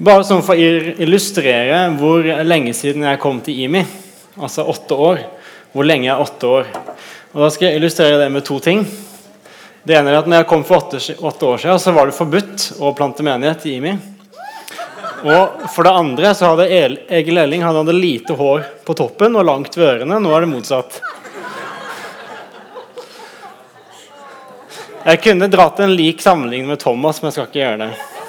Bare sånn for å illustrere hvor lenge siden jeg kom til IMI, altså åtte år. Hvor lenge er åtte år? Og Da skal jeg illustrere det med to ting. Det ene er at når jeg kom for åtte, åtte år siden, så var det forbudt å plante menighet i IMI. Og for det andre så hadde Egil Elling han hadde lite hår på toppen og langt ved ørene. Nå er det motsatt. Jeg kunne dratt en lik sammenligning med Thomas, men jeg skal ikke gjøre det.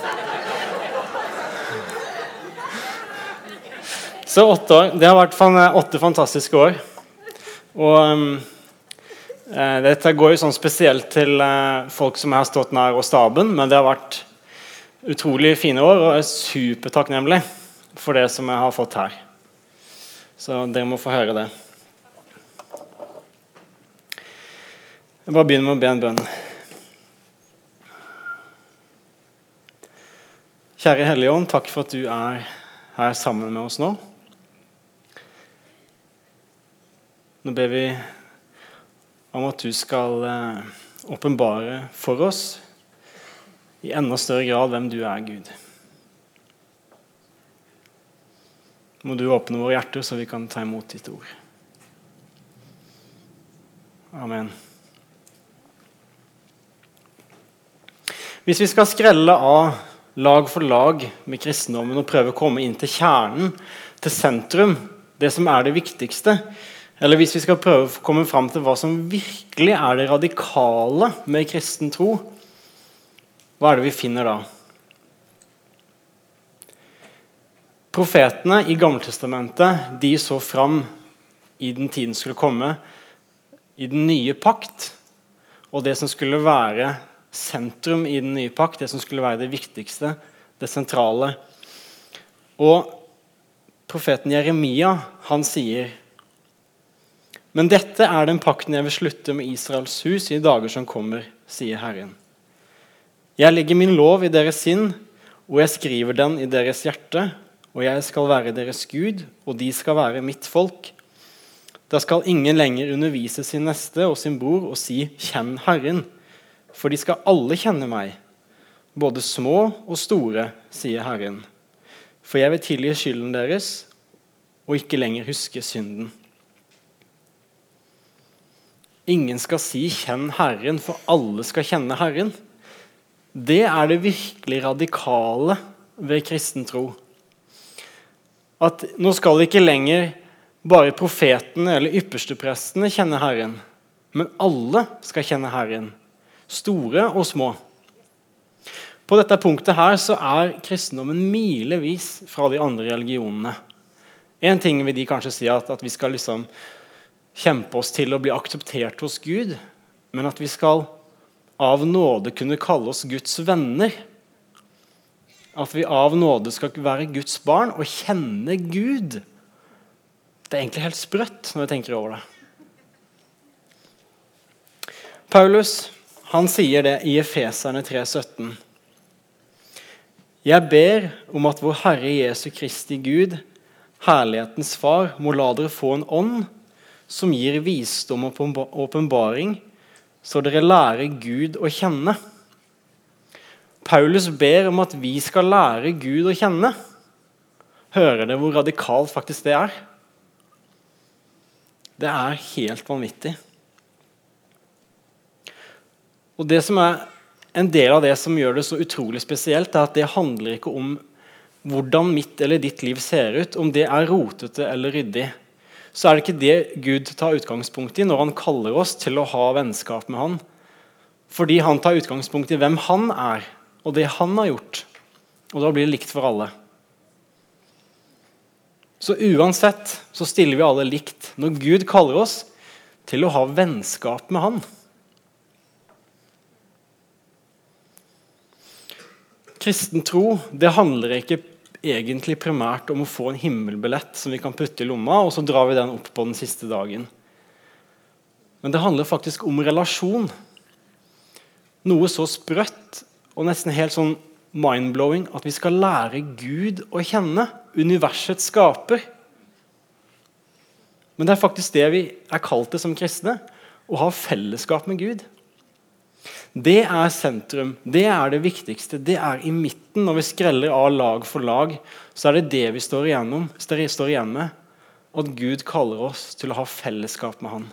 Så åtte år. Det har vært åtte fantastiske år. Og um, dette går jo sånn spesielt til uh, folk som har stått nær og staben, men det har vært utrolig fine år, og jeg er supertakknemlig for det som jeg har fått her. Så dere må få høre det. Jeg bare begynner med å be en bønn. Kjære Hellige Ånd, takk for at du er her sammen med oss nå. Nå ber vi om at du skal eh, åpenbare for oss i enda større grad hvem du er, Gud. Må du åpne våre hjerter, så vi kan ta imot ditt ord. Amen. Hvis vi skal skrelle av lag for lag med kristendommen og prøve å komme inn til kjernen, til sentrum, det som er det viktigste, eller hvis vi skal prøve å komme fram til hva som virkelig er det radikale med kristen tro, hva er det vi finner da? Profetene i Gammeltestamentet de så fram i den tiden skulle komme, i den nye pakt, og det som skulle være sentrum i den nye pakt, det som skulle være det viktigste, det sentrale. Og profeten Jeremia han sier men dette er den pakten jeg vil slutte med Israels hus i dager som kommer, sier Herren. Jeg legger min lov i deres sinn, og jeg skriver den i deres hjerte, og jeg skal være deres Gud, og de skal være mitt folk. Da skal ingen lenger undervise sin neste og sin bror og si 'Kjenn Herren', for de skal alle kjenne meg, både små og store, sier Herren. For jeg vil tilgi skylden deres og ikke lenger huske synden. Ingen skal si 'kjenn Herren', for alle skal kjenne Herren. Det er det virkelig radikale ved kristen tro. At nå skal ikke lenger bare profetene eller yppersteprestene kjenne Herren, men alle skal kjenne Herren, store og små. På dette punktet her så er kristendommen milevis fra de andre religionene. En ting vil de kanskje si at, at vi skal liksom kjempe oss til å bli akseptert hos Gud, men at vi skal av nåde kunne kalle oss Guds venner. At vi av nåde skal være Guds barn og kjenne Gud. Det er egentlig helt sprøtt når jeg tenker over det. Paulus han sier det i Efeserne 3,17. Jeg ber om at vår Herre Jesu Kristi Gud, herlighetens Far, må la dere få en ånd som gir visdom og åpenbaring, så dere lærer Gud å kjenne. Paulus ber om at vi skal lære Gud å kjenne. Hører dere hvor radikalt faktisk det er? Det er helt vanvittig. Og Det som er en del av det som gjør det så utrolig spesielt, er at det handler ikke om hvordan mitt eller ditt liv ser ut, om det er rotete eller ryddig så er det ikke det Gud tar utgangspunkt i når han kaller oss til å ha vennskap med han. Fordi han tar utgangspunkt i hvem han er, og det han har gjort. Og da blir det likt for alle. Så uansett så stiller vi alle likt når Gud kaller oss til å ha vennskap med han. Kristen tro det handler ikke egentlig primært om å få en himmelbillett som vi kan putte i lomma, og så drar vi den opp på den siste dagen. Men det handler faktisk om relasjon. Noe så sprøtt og nesten helt sånn mind-blowing at vi skal lære Gud å kjenne. Universets skaper. Men det er faktisk det vi er kalt det som kristne. Å ha fellesskap med Gud. Det er sentrum. Det er det viktigste. Det er i midten. Når vi skreller av lag for lag, så er det det vi står, igjennom, står igjen med. At Gud kaller oss til å ha fellesskap med Han.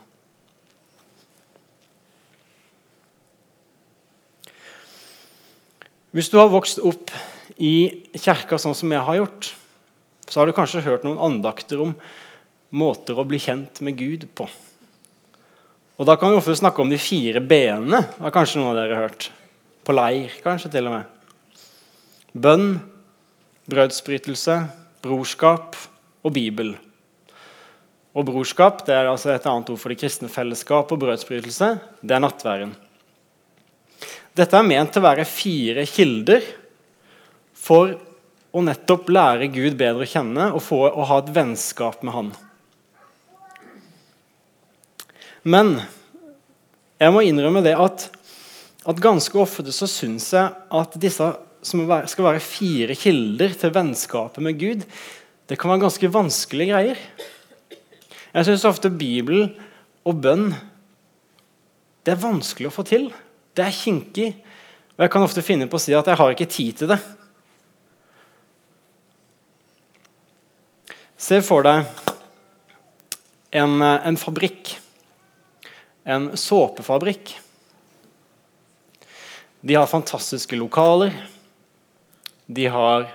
Hvis du har vokst opp i kirka sånn som jeg har gjort, så har du kanskje hørt noen andakter om måter å bli kjent med Gud på. Og Da kan vi ofte snakke om de fire b-ene. har kanskje noen av dere hørt. På leir, kanskje til og med. Bønn, brødsbrytelse, brorskap og Bibel. Og Brorskap det er altså et annet ord for det kristne fellesskap, og brødsbrytelse det er nattværen. Dette er ment til å være fire kilder for å nettopp lære Gud bedre å kjenne og få å ha et vennskap med Han. Men jeg må innrømme det at, at ganske ofte så syns jeg at disse som skal være fire kilder til vennskapet med Gud, det kan være ganske vanskelige greier. Jeg syns ofte Bibelen og bønn det er vanskelig å få til. Det er kinkig. Og jeg kan ofte finne på å si at jeg har ikke tid til det. Se for deg en, en fabrikk. En såpefabrikk. De har fantastiske lokaler. De har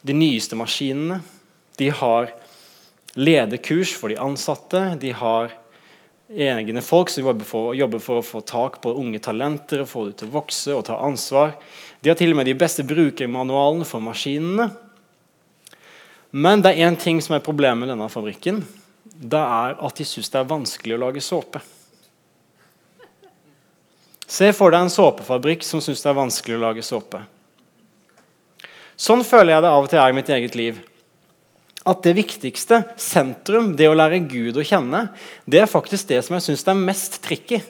de nyeste maskinene. De har lederkurs for de ansatte. De har egne folk som jobber for, jobber for, å få tak på unge talenter og få dem til å vokse og ta ansvar. De har til og med de beste brukermanualene for maskinene. Men det er én ting som er problemet med denne fabrikken. Det er at de syns det er vanskelig å lage såpe. Se for deg en såpefabrikk som syns det er vanskelig å lage såpe. Sånn føler jeg det av og til er i mitt eget liv. At det viktigste, sentrum, det å lære Gud å kjenne, det er faktisk det som jeg syns er mest tricky.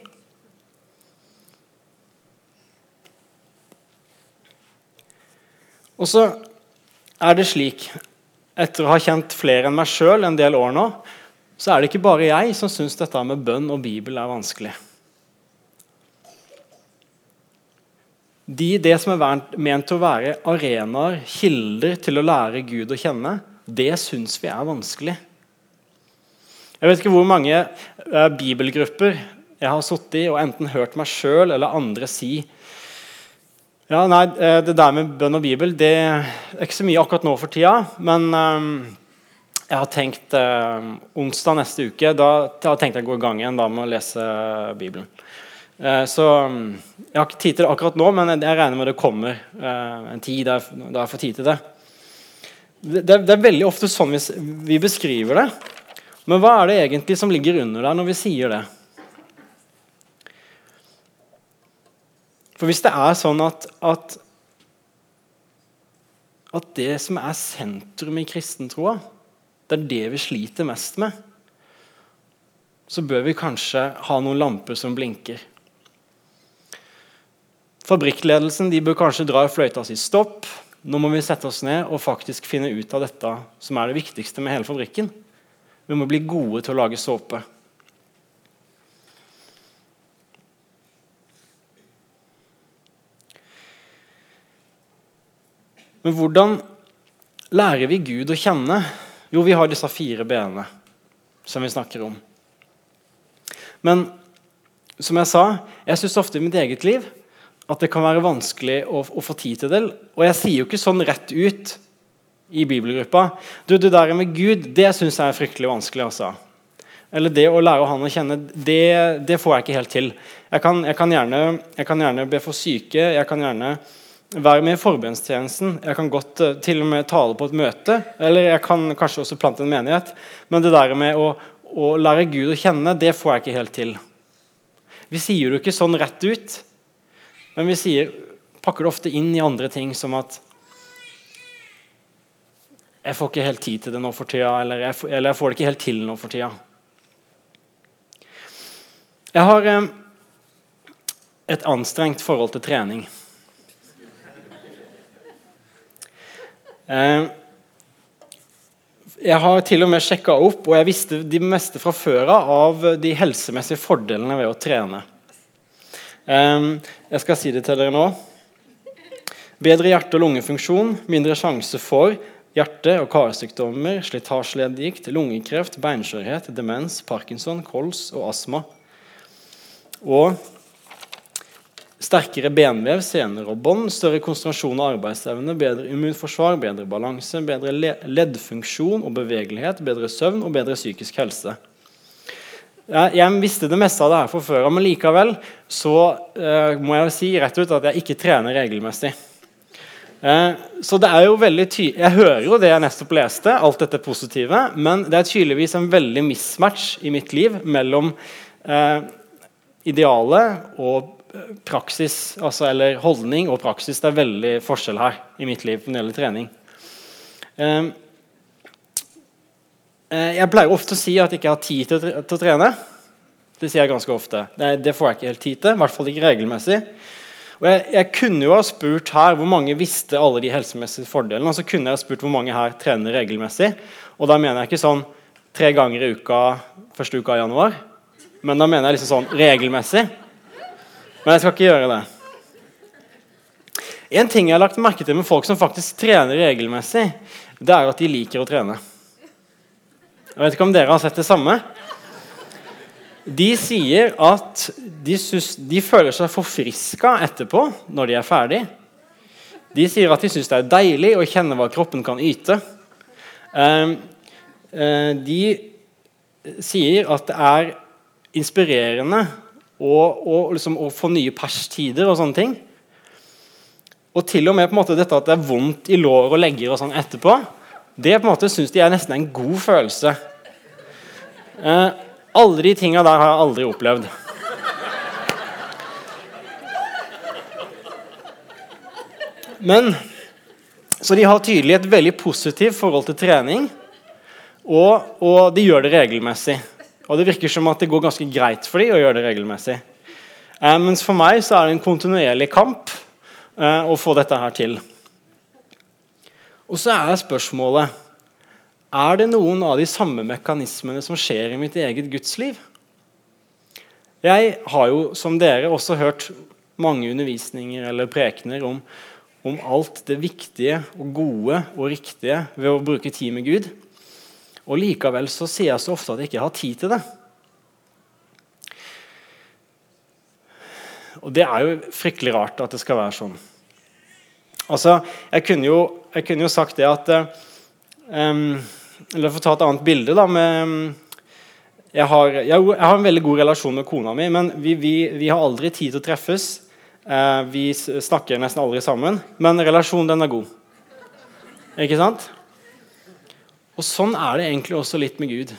Og så er det slik etter å ha kjent flere enn meg sjøl en del år nå, så er det ikke bare jeg som syns dette med bønn og Bibel er vanskelig. De, det som er ment til å være arenaer, kilder til å lære Gud å kjenne, det syns vi er vanskelig. Jeg vet ikke hvor mange eh, bibelgrupper jeg har sittet i og enten hørt meg sjøl eller andre si ja, nei, eh, Det der med bønn og bibel det er ikke så mye akkurat nå for tida. Men um, jeg har tenkt eh, onsdag neste uke da, jeg har tenkt jeg å gå i gang igjen da med å lese Bibelen. Eh, så um, Jeg har ikke tid til det akkurat nå, men jeg regner med det kommer eh, en tid da jeg, jeg får tid til det. Det, det. det, er veldig ofte sånn vi, vi beskriver det. Men hva er det egentlig som ligger under der når vi sier det? For hvis det er sånn at, at, at det som er sentrum i kristentroa, det er det vi sliter mest med, så bør vi kanskje ha noen lamper som blinker. Fabrikkledelsen de bør kanskje dra i fløyta si stopp. Nå må vi sette oss ned og faktisk finne ut av dette som er det viktigste med hele fabrikken. Vi må bli gode til å lage såpe. Men hvordan lærer vi Gud å kjenne? Jo, vi har disse fire benene som vi snakker om. Men som jeg sa, jeg syns ofte i mitt eget liv at det kan være vanskelig å, å, få tid til det. Og jeg sier jo ikke sånn rett ut i bibelgruppa du, Det der med Gud det syns jeg er fryktelig vanskelig. altså. Eller det å lære han å kjenne, det, det får jeg ikke helt til. Jeg kan, jeg kan, gjerne, jeg kan gjerne be for syke. jeg kan gjerne være med i forbønnstjenesten. Jeg kan godt uh, til og med tale på et møte, eller jeg kan kanskje også plante en menighet. Men det der med å, å lære Gud å kjenne, det får jeg ikke helt til. Vi sier det ikke sånn rett ut, men vi sier, pakker det ofte inn i andre ting, som at jeg får ikke helt tid til det nå for tida, eller jeg, eller jeg får det ikke helt til nå for tida. Jeg har eh, et anstrengt forhold til trening. Jeg har til og med sjekka opp, og jeg visste de meste fra før av de helsemessige fordelene ved å trene. Um, jeg skal si det til dere nå. Bedre hjerte- og lungefunksjon, mindre sjanse for hjerte- og karsykdommer, slitasjeleddgikt, lungekreft, beinskjørhet, demens, parkinson, kols og astma. Og sterkere benvev, sener og bånd, større konsentrasjon og arbeidsevne, bedre immunforsvar, bedre balanse, bedre leddfunksjon og bevegelighet, bedre søvn og bedre psykisk helse. Jeg visste det meste av det her fra før men likevel så uh, må jeg si rett ut at jeg ikke trener regelmessig. Uh, så det er jo veldig ty Jeg hører jo det jeg nettopp leste, alt dette positive, men det er tydeligvis en veldig mismatch i mitt liv mellom uh, idealet og praksis, altså, eller holdning og praksis. Det er veldig forskjell her i mitt liv når det gjelder trening. Uh, Eh, jeg pleier ofte å si at jeg ikke har tid til, å trene. Det sier jeg ganske ofte. Det, får jeg ikke helt tid til. I hvert fall ikke regelmessig. Og jeg, jeg, kunne jo ha spurt her hvor mange visste alle de helsemessige fordelene. Og så kunne jeg ha spurt hvor mange her trener regelmessig. Og da mener jeg ikke sånn tre ganger i uka første uka i januar. Men da mener jeg liksom sånn regelmessig. Men jeg skal ikke gjøre det. En ting jeg har lagt merke til med folk som faktisk trener regelmessig, det er at de liker å trene. Jeg vet ikke om dere har sett det samme. De sier at de, de føler seg forfriska etterpå når de er ferdig. De sier at de syns det er deilig å kjenne hva kroppen kan yte. Ehm, eh, de sier at det er inspirerende å, og, liksom, å få nye perstider og sånne ting. Og til og med på en måte dette at det er vondt i lår og legger og sånn etterpå, det på en måte syns de er nesten en god følelse. Eh, alle de tinga der har jeg aldri opplevd. Men Så de har tydelig et veldig positivt forhold til trening, og, og, de gjør det regelmessig. Og det virker som at det går ganske greit for dem å gjøre det regelmessig. Eh, mens for meg så er det en kontinuerlig kamp eh, å få dette her til. Og så er spørsmålet er det noen av de samme mekanismene som skjer i mitt eget gudsliv? Jeg har jo, som dere, også hørt mange undervisninger eller prekener om, om alt det viktige og gode og riktige ved å bruke tid med Gud. Og Likevel så sier jeg så ofte at jeg ikke har tid til det. Og det er jo fryktelig rart at det skal være sånn. Altså, Jeg kunne jo, jeg kunne jo sagt det at um, Eller få ta et annet bilde da, med, jeg, har, jeg, har, en veldig god relasjon med kona mi, men vi, vi, vi har aldri tid til å treffes. Eh, vi snakker nesten aldri sammen, men relasjonen den er god. Ikke sant? Og Sånn er det egentlig også litt med Gud.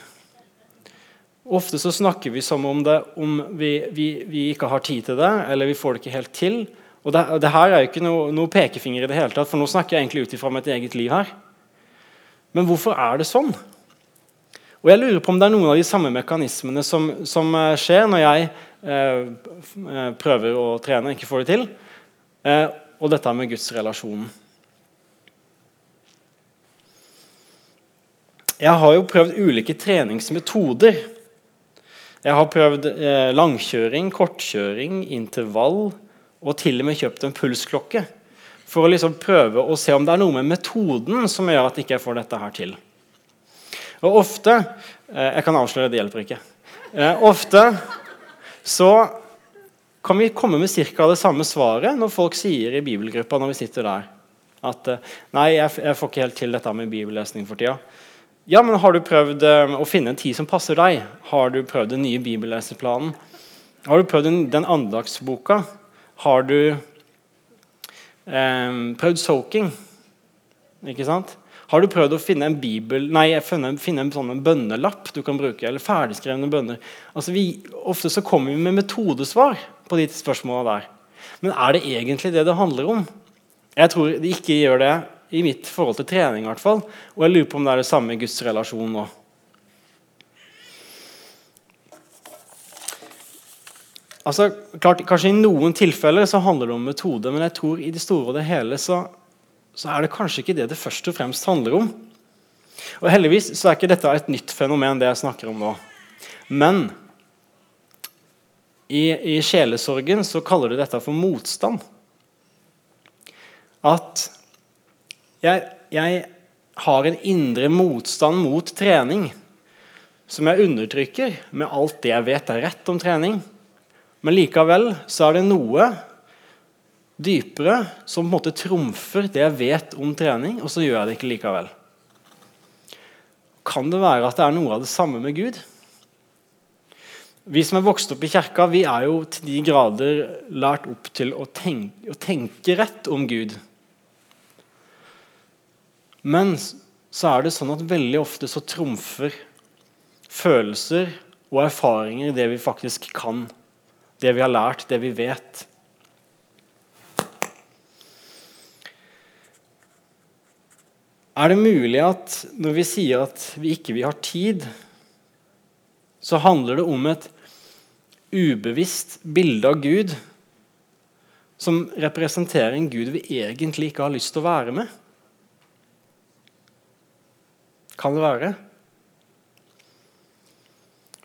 Ofte så snakker vi som om, det, om vi, vi, vi, ikke har tid til det, eller vi får det ikke helt til. Og det, det her er jo ikke noe, noe, pekefinger i det hele tatt, for nå snakker jeg egentlig ut ifra mitt eget liv her. Men hvorfor er det sånn? Og jeg lurer på om det er noen av de samme mekanismene som, som eh, skjer når jeg eh, eh, prøver å trene ikke får det til. Eh, og dette med gudsrelasjonen. Jeg har jo prøvd ulike treningsmetoder. Jeg har prøvd eh, langkjøring, kortkjøring, intervall og til og med kjøpt en pulsklokke for å liksom prøve å se om det er noe med metoden som gjør at jeg ikke får dette her til. Og ofte eh, Jeg kan avsløre, det hjelper ikke. Eh, ofte så kan vi komme med ca. det samme svaret når folk sier i bibelgruppa når vi sitter der at eh, Nei, jeg, jeg, får ikke helt til dette med bibellesning for tida. Ja, men har du prøvd å finne en tid som passer deg? Har du prøvd den nye bibelleseplanen? Har du prøvd den, den andagsboka? Har du eh, prøvd soaking. Ikke sant? Har du prøvd å finne en bibel, nei, finne, finne en sånn bønnelapp du kan bruke? Eller ferdigskrevne bønner? Altså vi, ofte så kommer vi med metodesvar på de spørsmåla der. Men er det egentlig det det handler om? Jeg tror det ikke gjør det i mitt forhold til trening. I hvert fall. Og jeg lurer på om det er det samme i Guds relasjon nå. Altså, klart, Kanskje i noen tilfeller så handler det om metode, men jeg tror i det store og det hele så, så, er det kanskje ikke det det først og fremst handler om. Og Heldigvis så er ikke dette et nytt fenomen, det jeg snakker om nå. Men I, I sjelesorgen så kaller du dette for motstand. At jeg, jeg har en indre motstand mot trening som jeg undertrykker med alt det jeg vet er rett om trening. Men likevel så er det noe dypere som på en måte trumfer det jeg vet om trening, og så gjør jeg det ikke likevel. Kan det være at det er noe av det samme med Gud? Vi som er vokst opp i kirka, vi er jo til de grader lært opp til å tenke, å tenke rett om Gud. Men så er det sånn at veldig ofte så trumfer følelser og erfaringer det vi faktisk kan. Det vi har lært, det vi vet. Er det mulig at når vi sier at vi ikke vil ha tid, så handler det om et ubevisst bilde av Gud som representerer en Gud vi egentlig ikke har lyst til å være med? Kan det være?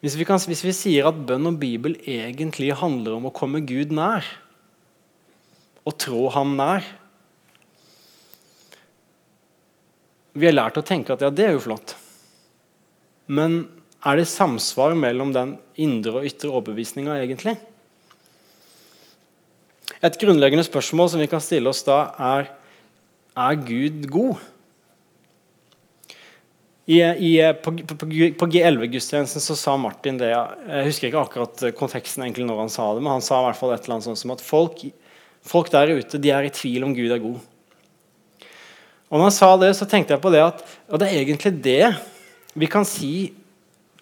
Hvis vi, kan, hvis vi sier at bønn og Bibel egentlig handler om å komme Gud nær, og trå ham nær Vi har lært å tenke at ja, det er jo flott. Men er det samsvar mellom den indre og ytre overbevisninga egentlig? Et grunnleggende spørsmål som vi kan stille oss da, er er Gud god? I, i, på, på, på G11-gudstjenesten så sa Martin det Jeg husker ikke akkurat konteksten egentlig når han sa det, men han sa i hvert fall et eller annet sånt som at folk, folk der ute de er i tvil om Gud er god. Og når han sa det, så tenkte jeg på det at og det er egentlig det vi kan si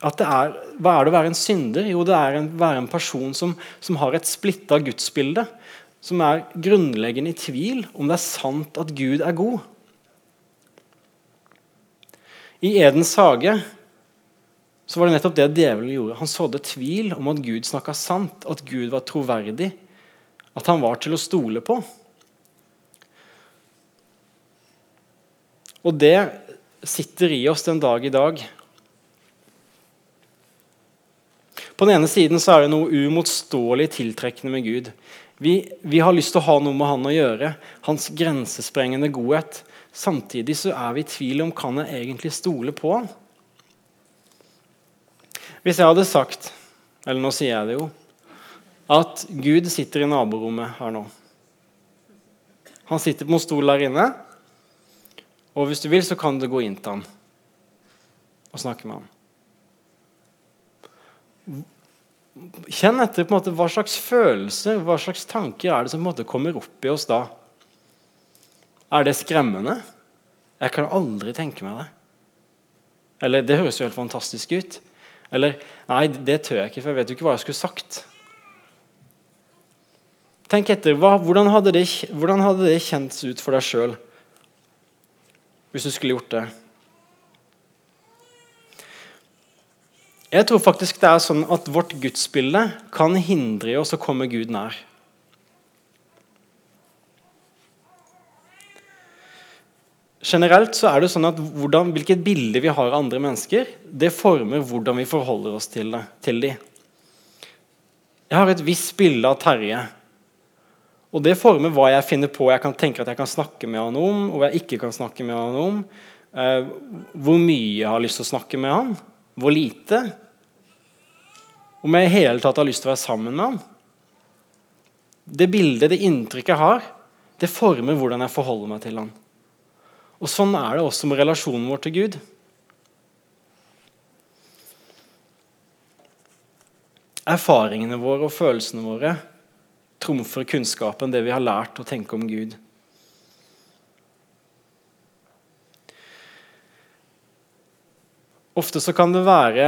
at det er, Hva er det å være en synder? Jo, det er å være en person som, som har et splitta gudsbilde. Som er grunnleggende i tvil om det er sant at Gud er god. I Edens hage så var det nettopp det djevelen gjorde. Han sådde tvil om at Gud snakka sant, at Gud var troverdig, at han var til å stole på. Og det sitter i oss den dag i dag. På den ene siden så er det noe uimotståelig tiltrekkende med Gud. Vi, vi, har lyst til å ha noe med han å gjøre. Hans grensesprengende godhet. Samtidig så er vi i tvil om kan jeg egentlig stole på han. Hvis jeg hadde sagt, eller nå sier jeg det jo, at Gud sitter i naborommet her nå Han sitter på en stol der inne, og hvis du vil, så kan du gå inn til han og snakke med han. Kjenn etter på en måte hva slags følelser hva slags tanker er det som på en måte kommer opp i oss da. Er det skremmende? Jeg kan aldri tenke meg det. Eller det høres jo helt fantastisk ut. Eller nei, det tør jeg ikke, for jeg vet jo ikke hva jeg skulle sagt. Tenk etter, hva, hvordan, hadde det, hvordan hadde det kjentes ut for deg sjøl hvis du skulle gjort det? Jeg tror faktisk det er sånn at vårt gudsbilde kan hindre oss å komme Gud nær. Generelt så er det sånn at hvordan, Hvilket bilde vi har av andre mennesker, det former hvordan vi forholder oss til, det, til dem. Jeg har et visst bilde av Terje. Og det former hva jeg finner på jeg kan tenke at jeg kan snakke med han om, og hva jeg ikke kan snakke med han om. Eh, hvor mye jeg har lyst til å snakke med han, hvor lite. Om jeg i hele tatt har lyst til å være sammen med han. Det bildet, det inntrykket jeg har, det former hvordan jeg forholder meg til han. Og Sånn er det også med relasjonen vår til Gud. Erfaringene våre og følelsene våre trumfer kunnskapen, det vi har lært å tenke om Gud. Ofte så kan det være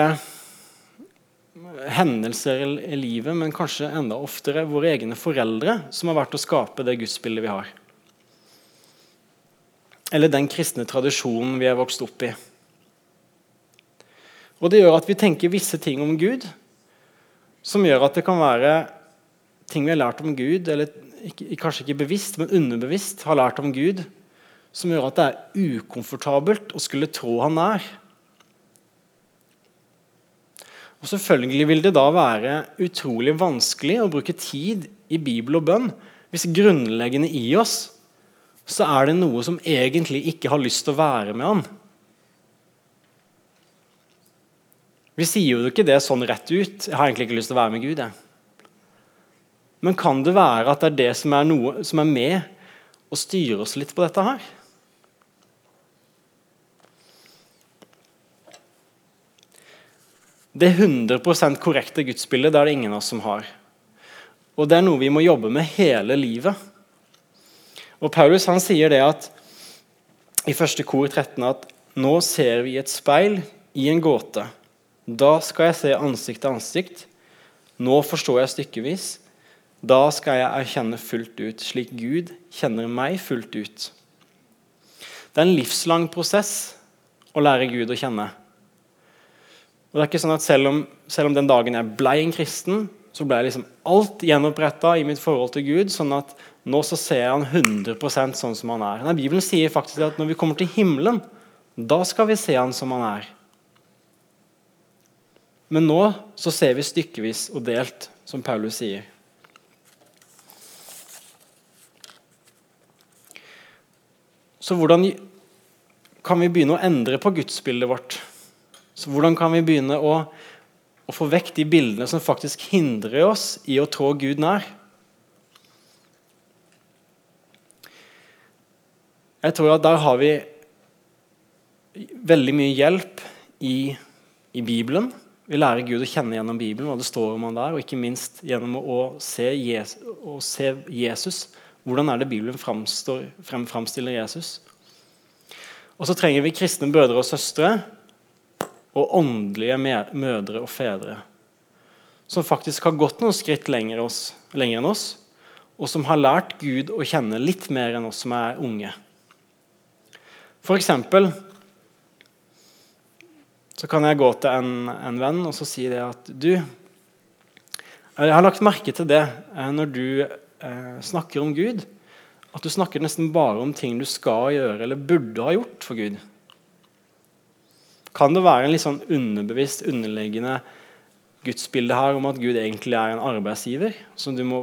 hendelser i livet, men kanskje enda oftere våre egne foreldre som har vært å skape det gudsbildet vi har eller den kristne tradisjonen vi er vokst opp i. Og Det gjør at vi tenker visse ting om Gud som gjør at det kan være ting vi har lært om Gud, eller kanskje ikke bevisst, men underbevisst har lært om Gud, som gjør at det er ukomfortabelt å skulle trå han nær. Og Selvfølgelig vil det da være utrolig vanskelig å bruke tid i Bibel og bønn hvis grunnleggende i oss så er det noe som egentlig ikke har lyst til å være med han. Vi sier jo ikke det sånn rett ut. 'Jeg har egentlig ikke lyst til å være med Gud.' Jeg. Men kan det være at det er det som er, noe, som er med og styrer oss litt på dette her? Det 100% korrekte gudsbildet det er det ingen av oss som har. Og det er noe vi må jobbe med hele livet. Og Paulus han sier det at i første kor 13 at nå ser vi et speil i en gåte. Da skal jeg se ansikt til ansikt. Nå forstår jeg stykkevis. Da skal jeg erkjenne fullt ut, slik Gud kjenner meg fullt ut. Det er en livslang prosess å lære Gud å kjenne. Og det er ikke sånn at Selv om, selv om den dagen jeg ble en kristen, så ble liksom alt gjenoppretta i mitt forhold til Gud. sånn at nå så ser jeg han 100% sånn som han er. Nei, Bibelen sier faktisk at når vi kommer til himmelen, da skal vi se han som han er. Men nå så ser vi stykkevis og delt, som Paulus sier. Så hvordan kan vi begynne å endre på gudsbildet vårt? Så Hvordan kan vi begynne å, å få vekk de bildene som faktisk hindrer oss i å trå Gud nær? Jeg tror at der har vi veldig mye hjelp i, i Bibelen. Vi lærer Gud å kjenne gjennom Bibelen, hva det står om han der, og ikke minst gjennom å se, Jesus, å se Jesus. Hvordan er det Bibelen framstår, frem, framstiller Jesus? Og så trenger vi kristne brødre og søstre og åndelige mødre og fedre som faktisk har gått noen skritt lenger, oss, lenger enn oss, og som har lært Gud å kjenne litt mer enn oss som er unge. For eksempel så kan jeg gå til en, en venn og så si det at du Jeg har lagt merke til det eh, når du eh, snakker om Gud, at du snakker nesten bare om ting du skal gjøre eller burde ha gjort for Gud. Kan det være en litt sånn underbevisst, underliggende gudsbilde her om at Gud egentlig er en arbeidsgiver som du må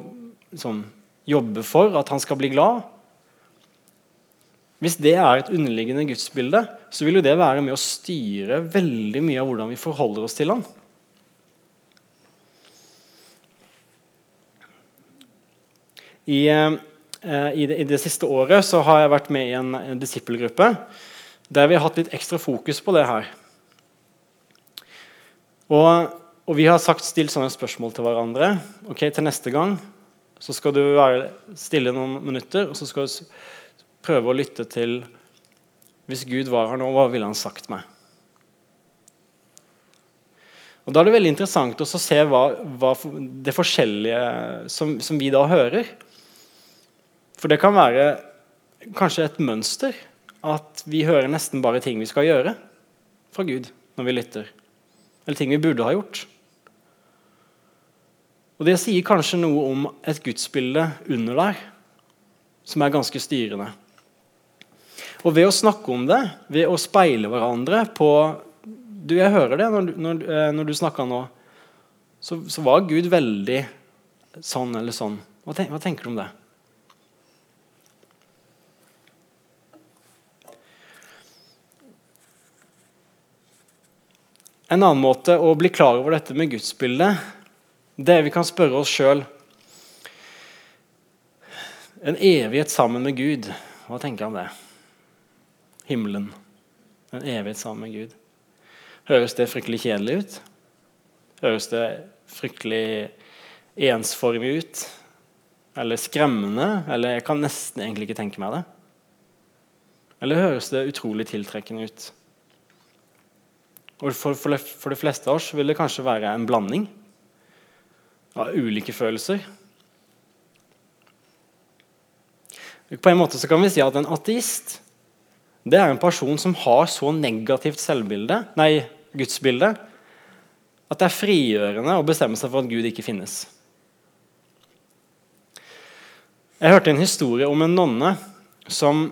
liksom, jobbe for at han skal bli glad? Hvis det er et underliggende gudsbilde, så vil jo det være med å styre veldig mye av hvordan vi forholder oss til ham. I, eh, i, det, I, det, siste året så har jeg vært med i en, en disippelgruppe der vi har hatt litt ekstra fokus på det her. Og, og vi har sagt, stilt sånne spørsmål til hverandre. ok, Til neste gang så skal du være stille noen minutter og så skal du prøve å lytte til Hvis Gud var her nå, hva ville han sagt meg? Og Da er det veldig interessant å se hva, hva det forskjellige som, som, vi da hører. For det kan være kanskje et mønster at vi hører nesten bare ting vi skal gjøre fra Gud når vi lytter. Eller ting vi burde ha gjort. Og Det sier kanskje noe om et gudsbilde under der som er ganske styrende. Og ved å snakke om det, ved å speile hverandre på du, Jeg hører det når, når, eh, når du snakka nå. Så, så, var Gud veldig sånn eller sånn. Hva, tenk, hva tenker du om det? En annen måte å bli klar over dette med gudsbildet, det er vi kan spørre oss sjøl En evighet sammen med Gud, hva tenker han det? Himmelen. En evighet sammen med Gud. Høres det fryktelig kjedelig ut? Høres det fryktelig ensformig ut? Eller skremmende? Eller jeg kan nesten egentlig ikke tenke meg det. Eller høres det utrolig tiltrekkende ut? Og for, for, for de fleste av oss vil det kanskje være en blanding av ulike følelser. På en måte så kan vi si at en ateist det er en person som har så negativt selvbilde, nei, gudsbilde at det er frigjørende å bestemme seg for at Gud ikke finnes. Jeg hørte en historie om en nonne som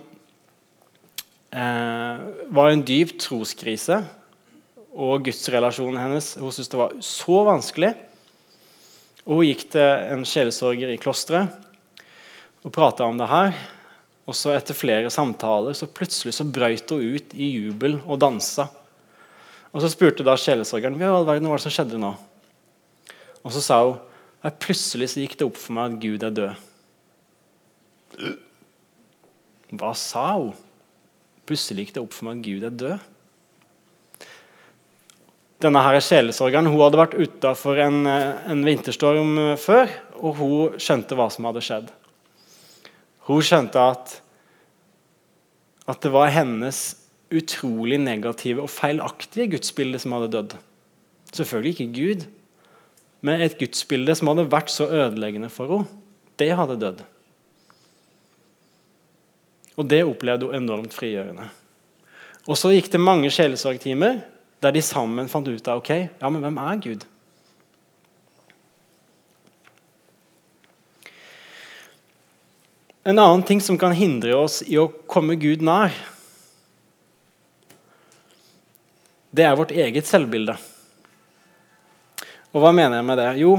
eh, var i en dyp troskrise og gudsrelasjonen hennes. Hun syntes det var så vanskelig. Og Hun gikk til en sjelesorger i klosteret og prata om det her. Og så Etter flere samtaler så plutselig så brøt hun ut i jubel og dansa. Og Så spurte da sjelesorgeren hva var det som skjedde nå. Og så sa hun plutselig så gikk det opp for meg at Gud er død. Hva sa hun? Plutselig gikk det opp for meg at Gud er død. Denne her sjelesorgeren hun hadde vært utafor en, en vinterstorm før, og hun skjønte hva som hadde skjedd. Hun skjønte at, at det var hennes utrolig negative og feilaktige gudsbilde som hadde dødd. Selvfølgelig ikke Gud, men et gudsbilde som hadde vært så ødeleggende for henne. Det hadde dødd. Og det opplevde hun enormt frigjørende. Og så gikk det mange sjelesorgtimer der de sammen fant ut av ok, ja, men hvem er Gud? En annen ting som kan hindre oss i å komme Gud nær, det er vårt eget selvbilde. Og hva mener jeg med det? Jo,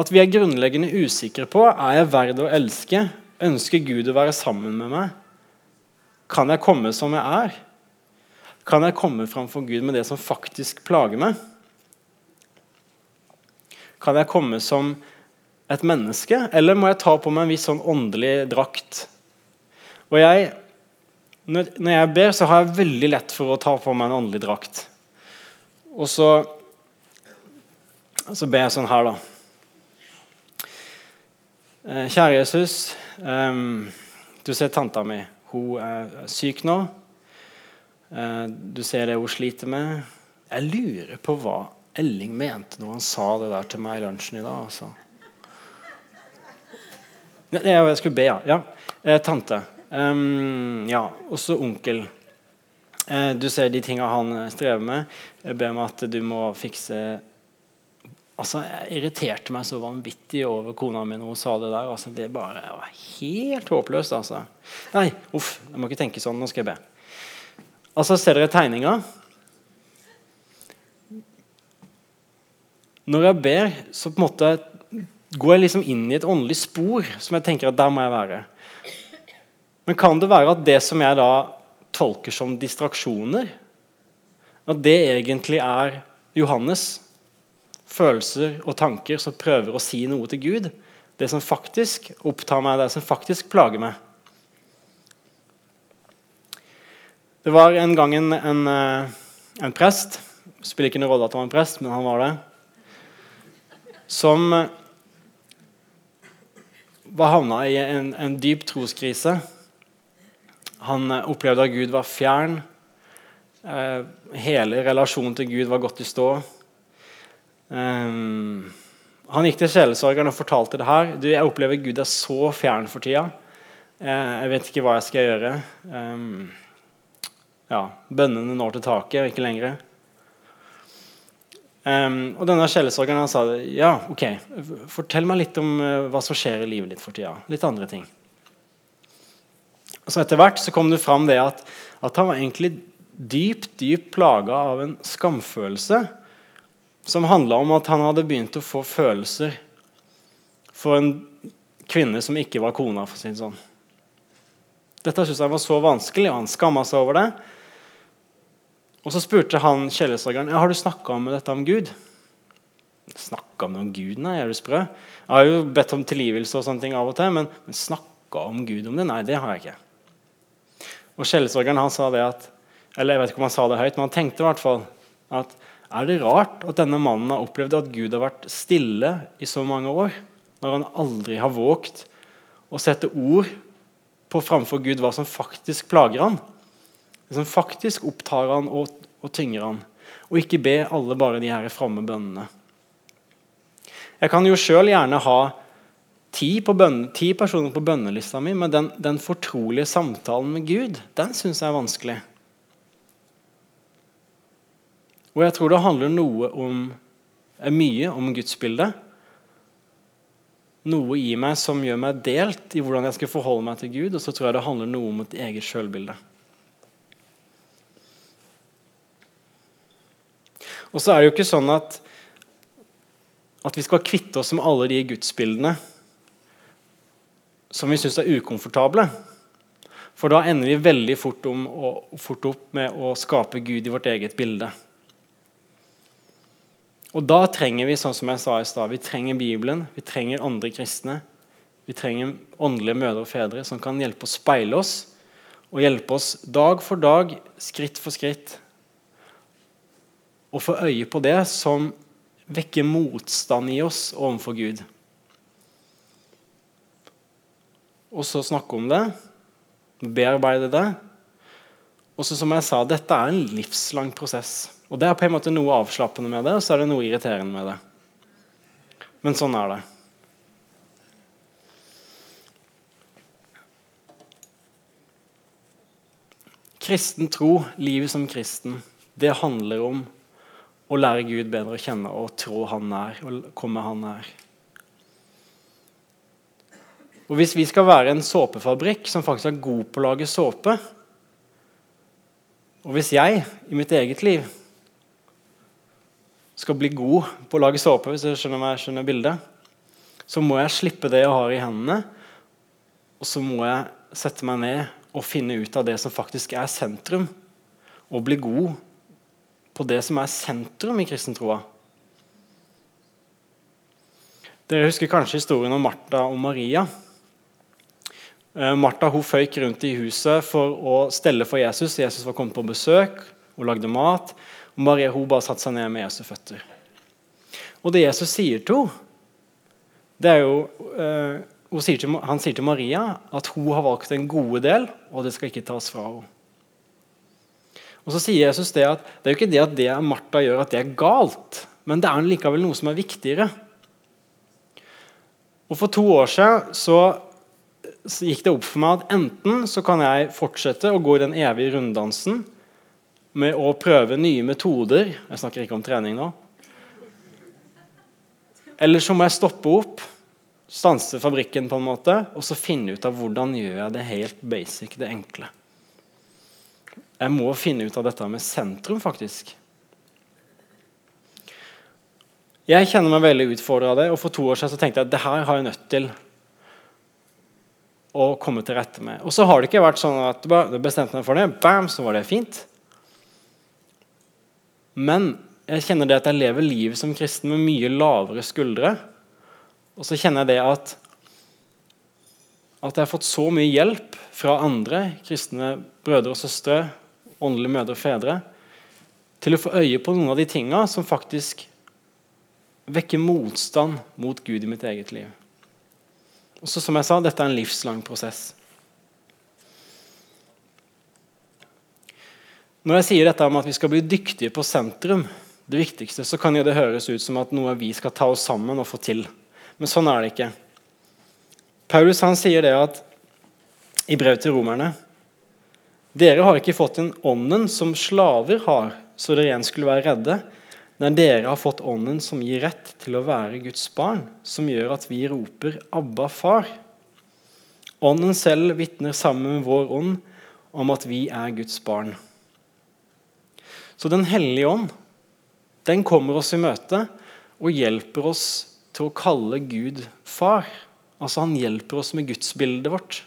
at vi er grunnleggende usikre på er jeg verd å elske. Ønsker Gud å være sammen med meg? Kan jeg komme som jeg er? Kan jeg komme framfor Gud med det som faktisk plager meg? Kan jeg komme som et menneske, eller må jeg ta på meg en viss sånn åndelig drakt? Og jeg, når, jeg ber, så har jeg veldig lett for å ta på meg en åndelig drakt. Og så så ber jeg sånn her, da. Eh, kjære Jesus. Um, du ser tanta mi. Hun er syk nå. Uh, du ser det hun sliter med. Jeg lurer på hva Elling mente når han sa det der til meg i lunsjen i dag. altså. Jeg skulle be, ja. ja. Eh, tante. Um, ja. Også onkel. Eh, du ser de tinga han strever med. Jeg ber om at du må fikse Altså, Jeg irriterte meg så vanvittig over kona mi når hun sa det der. Altså, det bare var helt håpløst. altså. Nei, uff, jeg må ikke tenke sånn. Nå skal jeg be. Altså, Ser dere tegninga? Når jeg ber, så på en måte går jeg liksom inn i et åndelig spor som jeg tenker at der må jeg være. Men kan det være at det som jeg da tolker som distraksjoner, at det egentlig er Johannes? følelser og tanker som prøver å si noe til Gud. Det som faktisk opptar meg, det som faktisk plager meg. Det var en gang en, en, eh, en prest Spiller ikke noen rolle at han var en prest, men han var det. Som var havna i en, en dyp troskrise. Han eh, opplevde at Gud var fjern. hele relasjonen til Gud var gått i stå. Um, han gikk til sjelesorgeren og fortalte det her. Du, 'Jeg opplever Gud er så fjern for tida. Jeg vet ikke hva jeg skal gjøre.' Ja, Bønnene når til taket og ikke lenger. Um, og denne sjelesorgeren sa ja, ok, fortell meg litt om uh, hva som skjer i livet ditt for tida. Litt andre ting. Så Etter hvert så kom det fram det at, at han var egentlig dypt dypt plaga av en skamfølelse som handla om at han hadde begynt å få følelser for en kvinne som ikke var kona. for sin sånn. Dette syntes han var så vanskelig, og han skamma seg over det. Og Så spurte han kjellersorgeren har du snakka om dette om Gud. Snakka om Gud? Nei, er du sprø? Jeg har jo bedt om tilgivelse og sånne ting av og til, men, men snakka om Gud om det? Nei, det har jeg ikke. Og Kjellersorgeren sa det at Eller jeg vet ikke om han sa det høyt, men han tenkte i hvert fall at er det rart at denne mannen har opplevd at Gud har vært stille i så mange år, når han aldri har våget å sette ord på framfor Gud hva som faktisk plager han, som faktisk opptar han og, og tynger han, og ikke be alle bare de her framme bønnene. Jeg kan jo sjøl gjerne ha ti, bønne, ti, personer på bønnelista mi, men den, den fortrolige samtalen med Gud den syns jeg er vanskelig. Og jeg tror det handler noe om, mye om gudsbildet. Noe i meg som gjør meg delt i hvordan jeg skal forholde meg til Gud. Og så tror jeg det handler noe om et eget sjølbilde. Og så er det jo ikke sånn at, at vi skal kvitte oss med alle de gudsbildene som vi syns er ukomfortable. For da ender vi veldig fort, om, fort, opp med å skape Gud i vårt eget bilde. Og da trenger vi sånn som jeg sa i sted, vi trenger Bibelen, vi trenger andre kristne. Vi trenger åndelige mødre og fedre som kan hjelpe å speile oss og hjelpe oss dag for dag, skritt for skritt, å få øye på det som vekker motstand i oss overfor Gud. Og så snakke om det, bearbeide det. Og så som jeg sa, dette er en livslang prosess. Og Det er på en måte noe avslappende med det, og så er det noe irriterende med det. Men sånn er det. Kristen tro, livet som kristen, det handler om å lære Gud bedre å kjenne og tro Han nær og komme Han nær. Og Hvis vi skal være en såpefabrikk som faktisk er god på å lage såpe Og hvis jeg i mitt eget liv skal bli god på å lage såpe, hvis jeg skjønner, meg, skjønner bildet, så må jeg slippe det jeg har i hendene, og så må jeg sette meg ned og finne ut av det som faktisk er sentrum, og bli god på det som er sentrum i kristentroa. Dere husker kanskje historien om Martha og Maria. Eh, Martha hun føyk rundt i huset for å stelle for Jesus. Jesus var kommet på besøk og lagde mat. Og Maria hun bare satte seg ned med Jesus' føtter. Og det Jesus sier til henne, det er jo eh, sier til, han sier til Maria at hun har valgt en gode del, og det skal ikke tas fra henne. Og Så sier Jesus det at det er jo ikke det at det Martha gjør, at det er galt, men det er likevel noe som er viktigere. Og For to år siden så, gikk det opp for meg at enten så kan jeg fortsette å gå den evige runddansen med å prøve nye metoder Jeg snakker ikke om trening nå. Eller så må jeg stoppe opp stanse fabrikken på en måte, og så finne ut av hvordan gjør jeg det helt basic, det enkle. Jeg må finne ut av dette med sentrum, faktisk. Jeg kjenner meg veldig utfordra av det, og for to år siden så tenkte jeg at det her har jeg nødt til å komme til rette med. Og så har det ikke vært sånn at du bestemte meg for det, bam, så var det fint. Men jeg kjenner det at jeg lever livet som kristen med mye lavere skuldre og så kjenner jeg det at, at jeg har fått så mye hjelp fra andre kristne brødre og søstre, åndelige mødre og fedre, til å få øye på noen av de tinga som faktisk vekker motstand mot Gud i mitt eget liv. Og så, som jeg sa, Dette er en livslang prosess. Når jeg sier dette om at vi skal bli dyktige på sentrum, det viktigste, så kan det høres ut som at noe vi skal ta oss sammen og få til. Men sånn er det ikke. Paulus han sier det at i brev til romerne Dere har ikke fått den ånden som slaver har, så dere igjen skulle være redde. Men dere har fått ånden som gir rett til å være Guds barn, som gjør at vi roper 'Abba, far'. Ånden selv vitner sammen med vår ånd om at vi er Guds barn. Så Den hellige ånd den kommer oss i møte og hjelper oss til å kalle Gud far. Altså Han hjelper oss med gudsbildet vårt.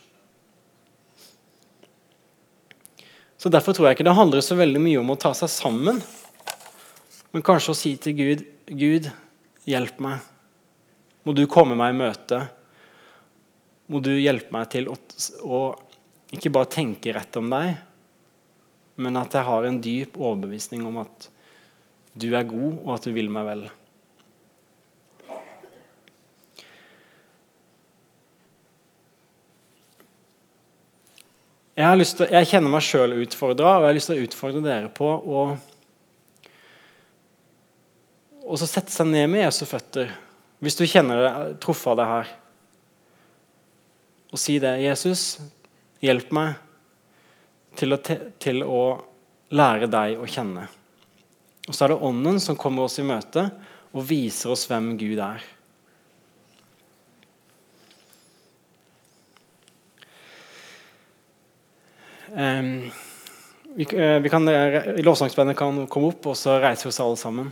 Så Derfor tror jeg ikke det handler så veldig mye om å ta seg sammen, men kanskje å si til Gud Gud, hjelp meg. Må du komme meg i møte. Må du hjelpe meg til å, å ikke bare tenke rett om deg, men at jeg har en dyp overbevisning om at du er god, og at du vil meg vel. Jeg, til, jeg, kjenner meg sjøl utfordra, og jeg har lyst til å utfordre dere på å og så sette seg ned med Jesu føtter, hvis du kjenner det, truffet av det her. Og si det. 'Jesus, hjelp meg til å, til å lære deg å kjenne.' Og så er det Ånden som kommer oss i møte og viser oss hvem Gud er. Vi, eh, vi kan, eh, Lovsangsbandet kan komme opp, og så reiser vi oss alle sammen.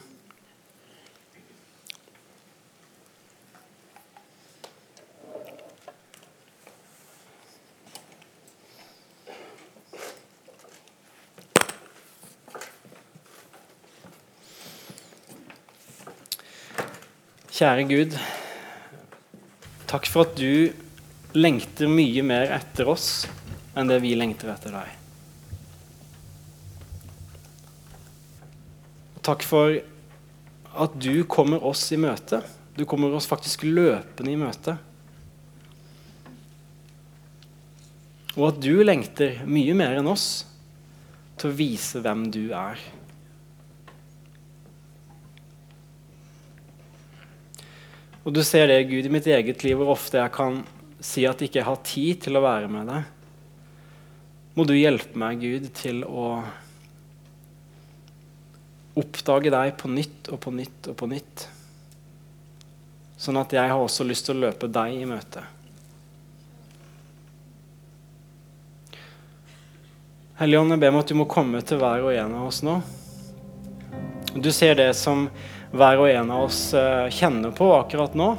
Kjære Gud, takk for at du lengter mye mer etter oss enn det vi lengter etter deg. Takk for at du kommer oss i møte. Du kommer oss faktisk løpende i møte. Og at du lengter mye mer enn oss til å vise hvem du er. Og du ser det, Gud, i mitt eget liv, hvor ofte jeg kan si at jeg ikke har tid til å være med deg. Må du hjelpe meg, Gud, til å oppdage deg på nytt og på nytt og på nytt. Sånn at jeg har også lyst til å løpe deg i møte. Helligånd, jeg ber om at du må komme til hver og en av oss nå. Du ser det som hver og en av oss eh, kjenner på akkurat nå.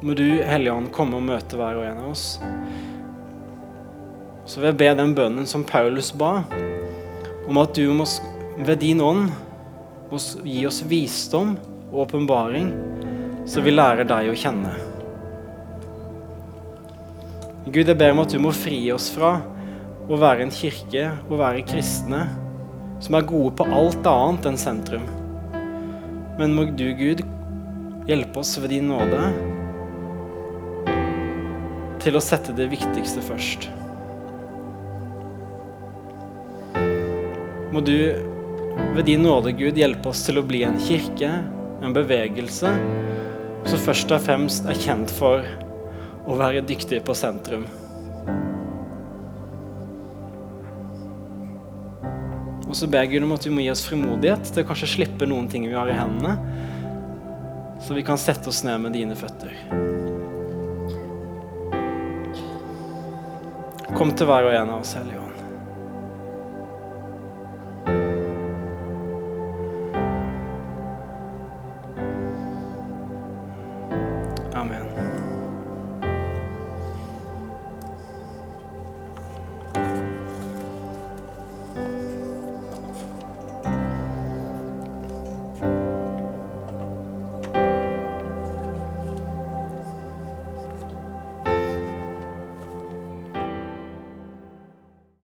Må du, Hellige Ånd, komme og møte hver og en av oss. Så vil jeg be den bønnen som Paulus ba, om at du må, ved din ånd må gi oss visdom og åpenbaring, så vi lærer deg å kjenne. Gud, jeg ber om at du må fri oss fra å være en kirke og være kristne som er gode på alt annet enn sentrum. Men må du, Gud, hjelpe oss ved din nåde til å sette det viktigste først. Må du ved din nåde, Gud, hjelpe oss til å bli en kirke, en bevegelse, som først og fremst er kjent for å være dyktig på sentrum. Og så ber Gud om at du må gi oss frimodighet til å kanskje slippe noen ting vi har i hendene, så vi kan sette oss ned med dine føtter. Kom til hver og en av oss, Hellige Ånd.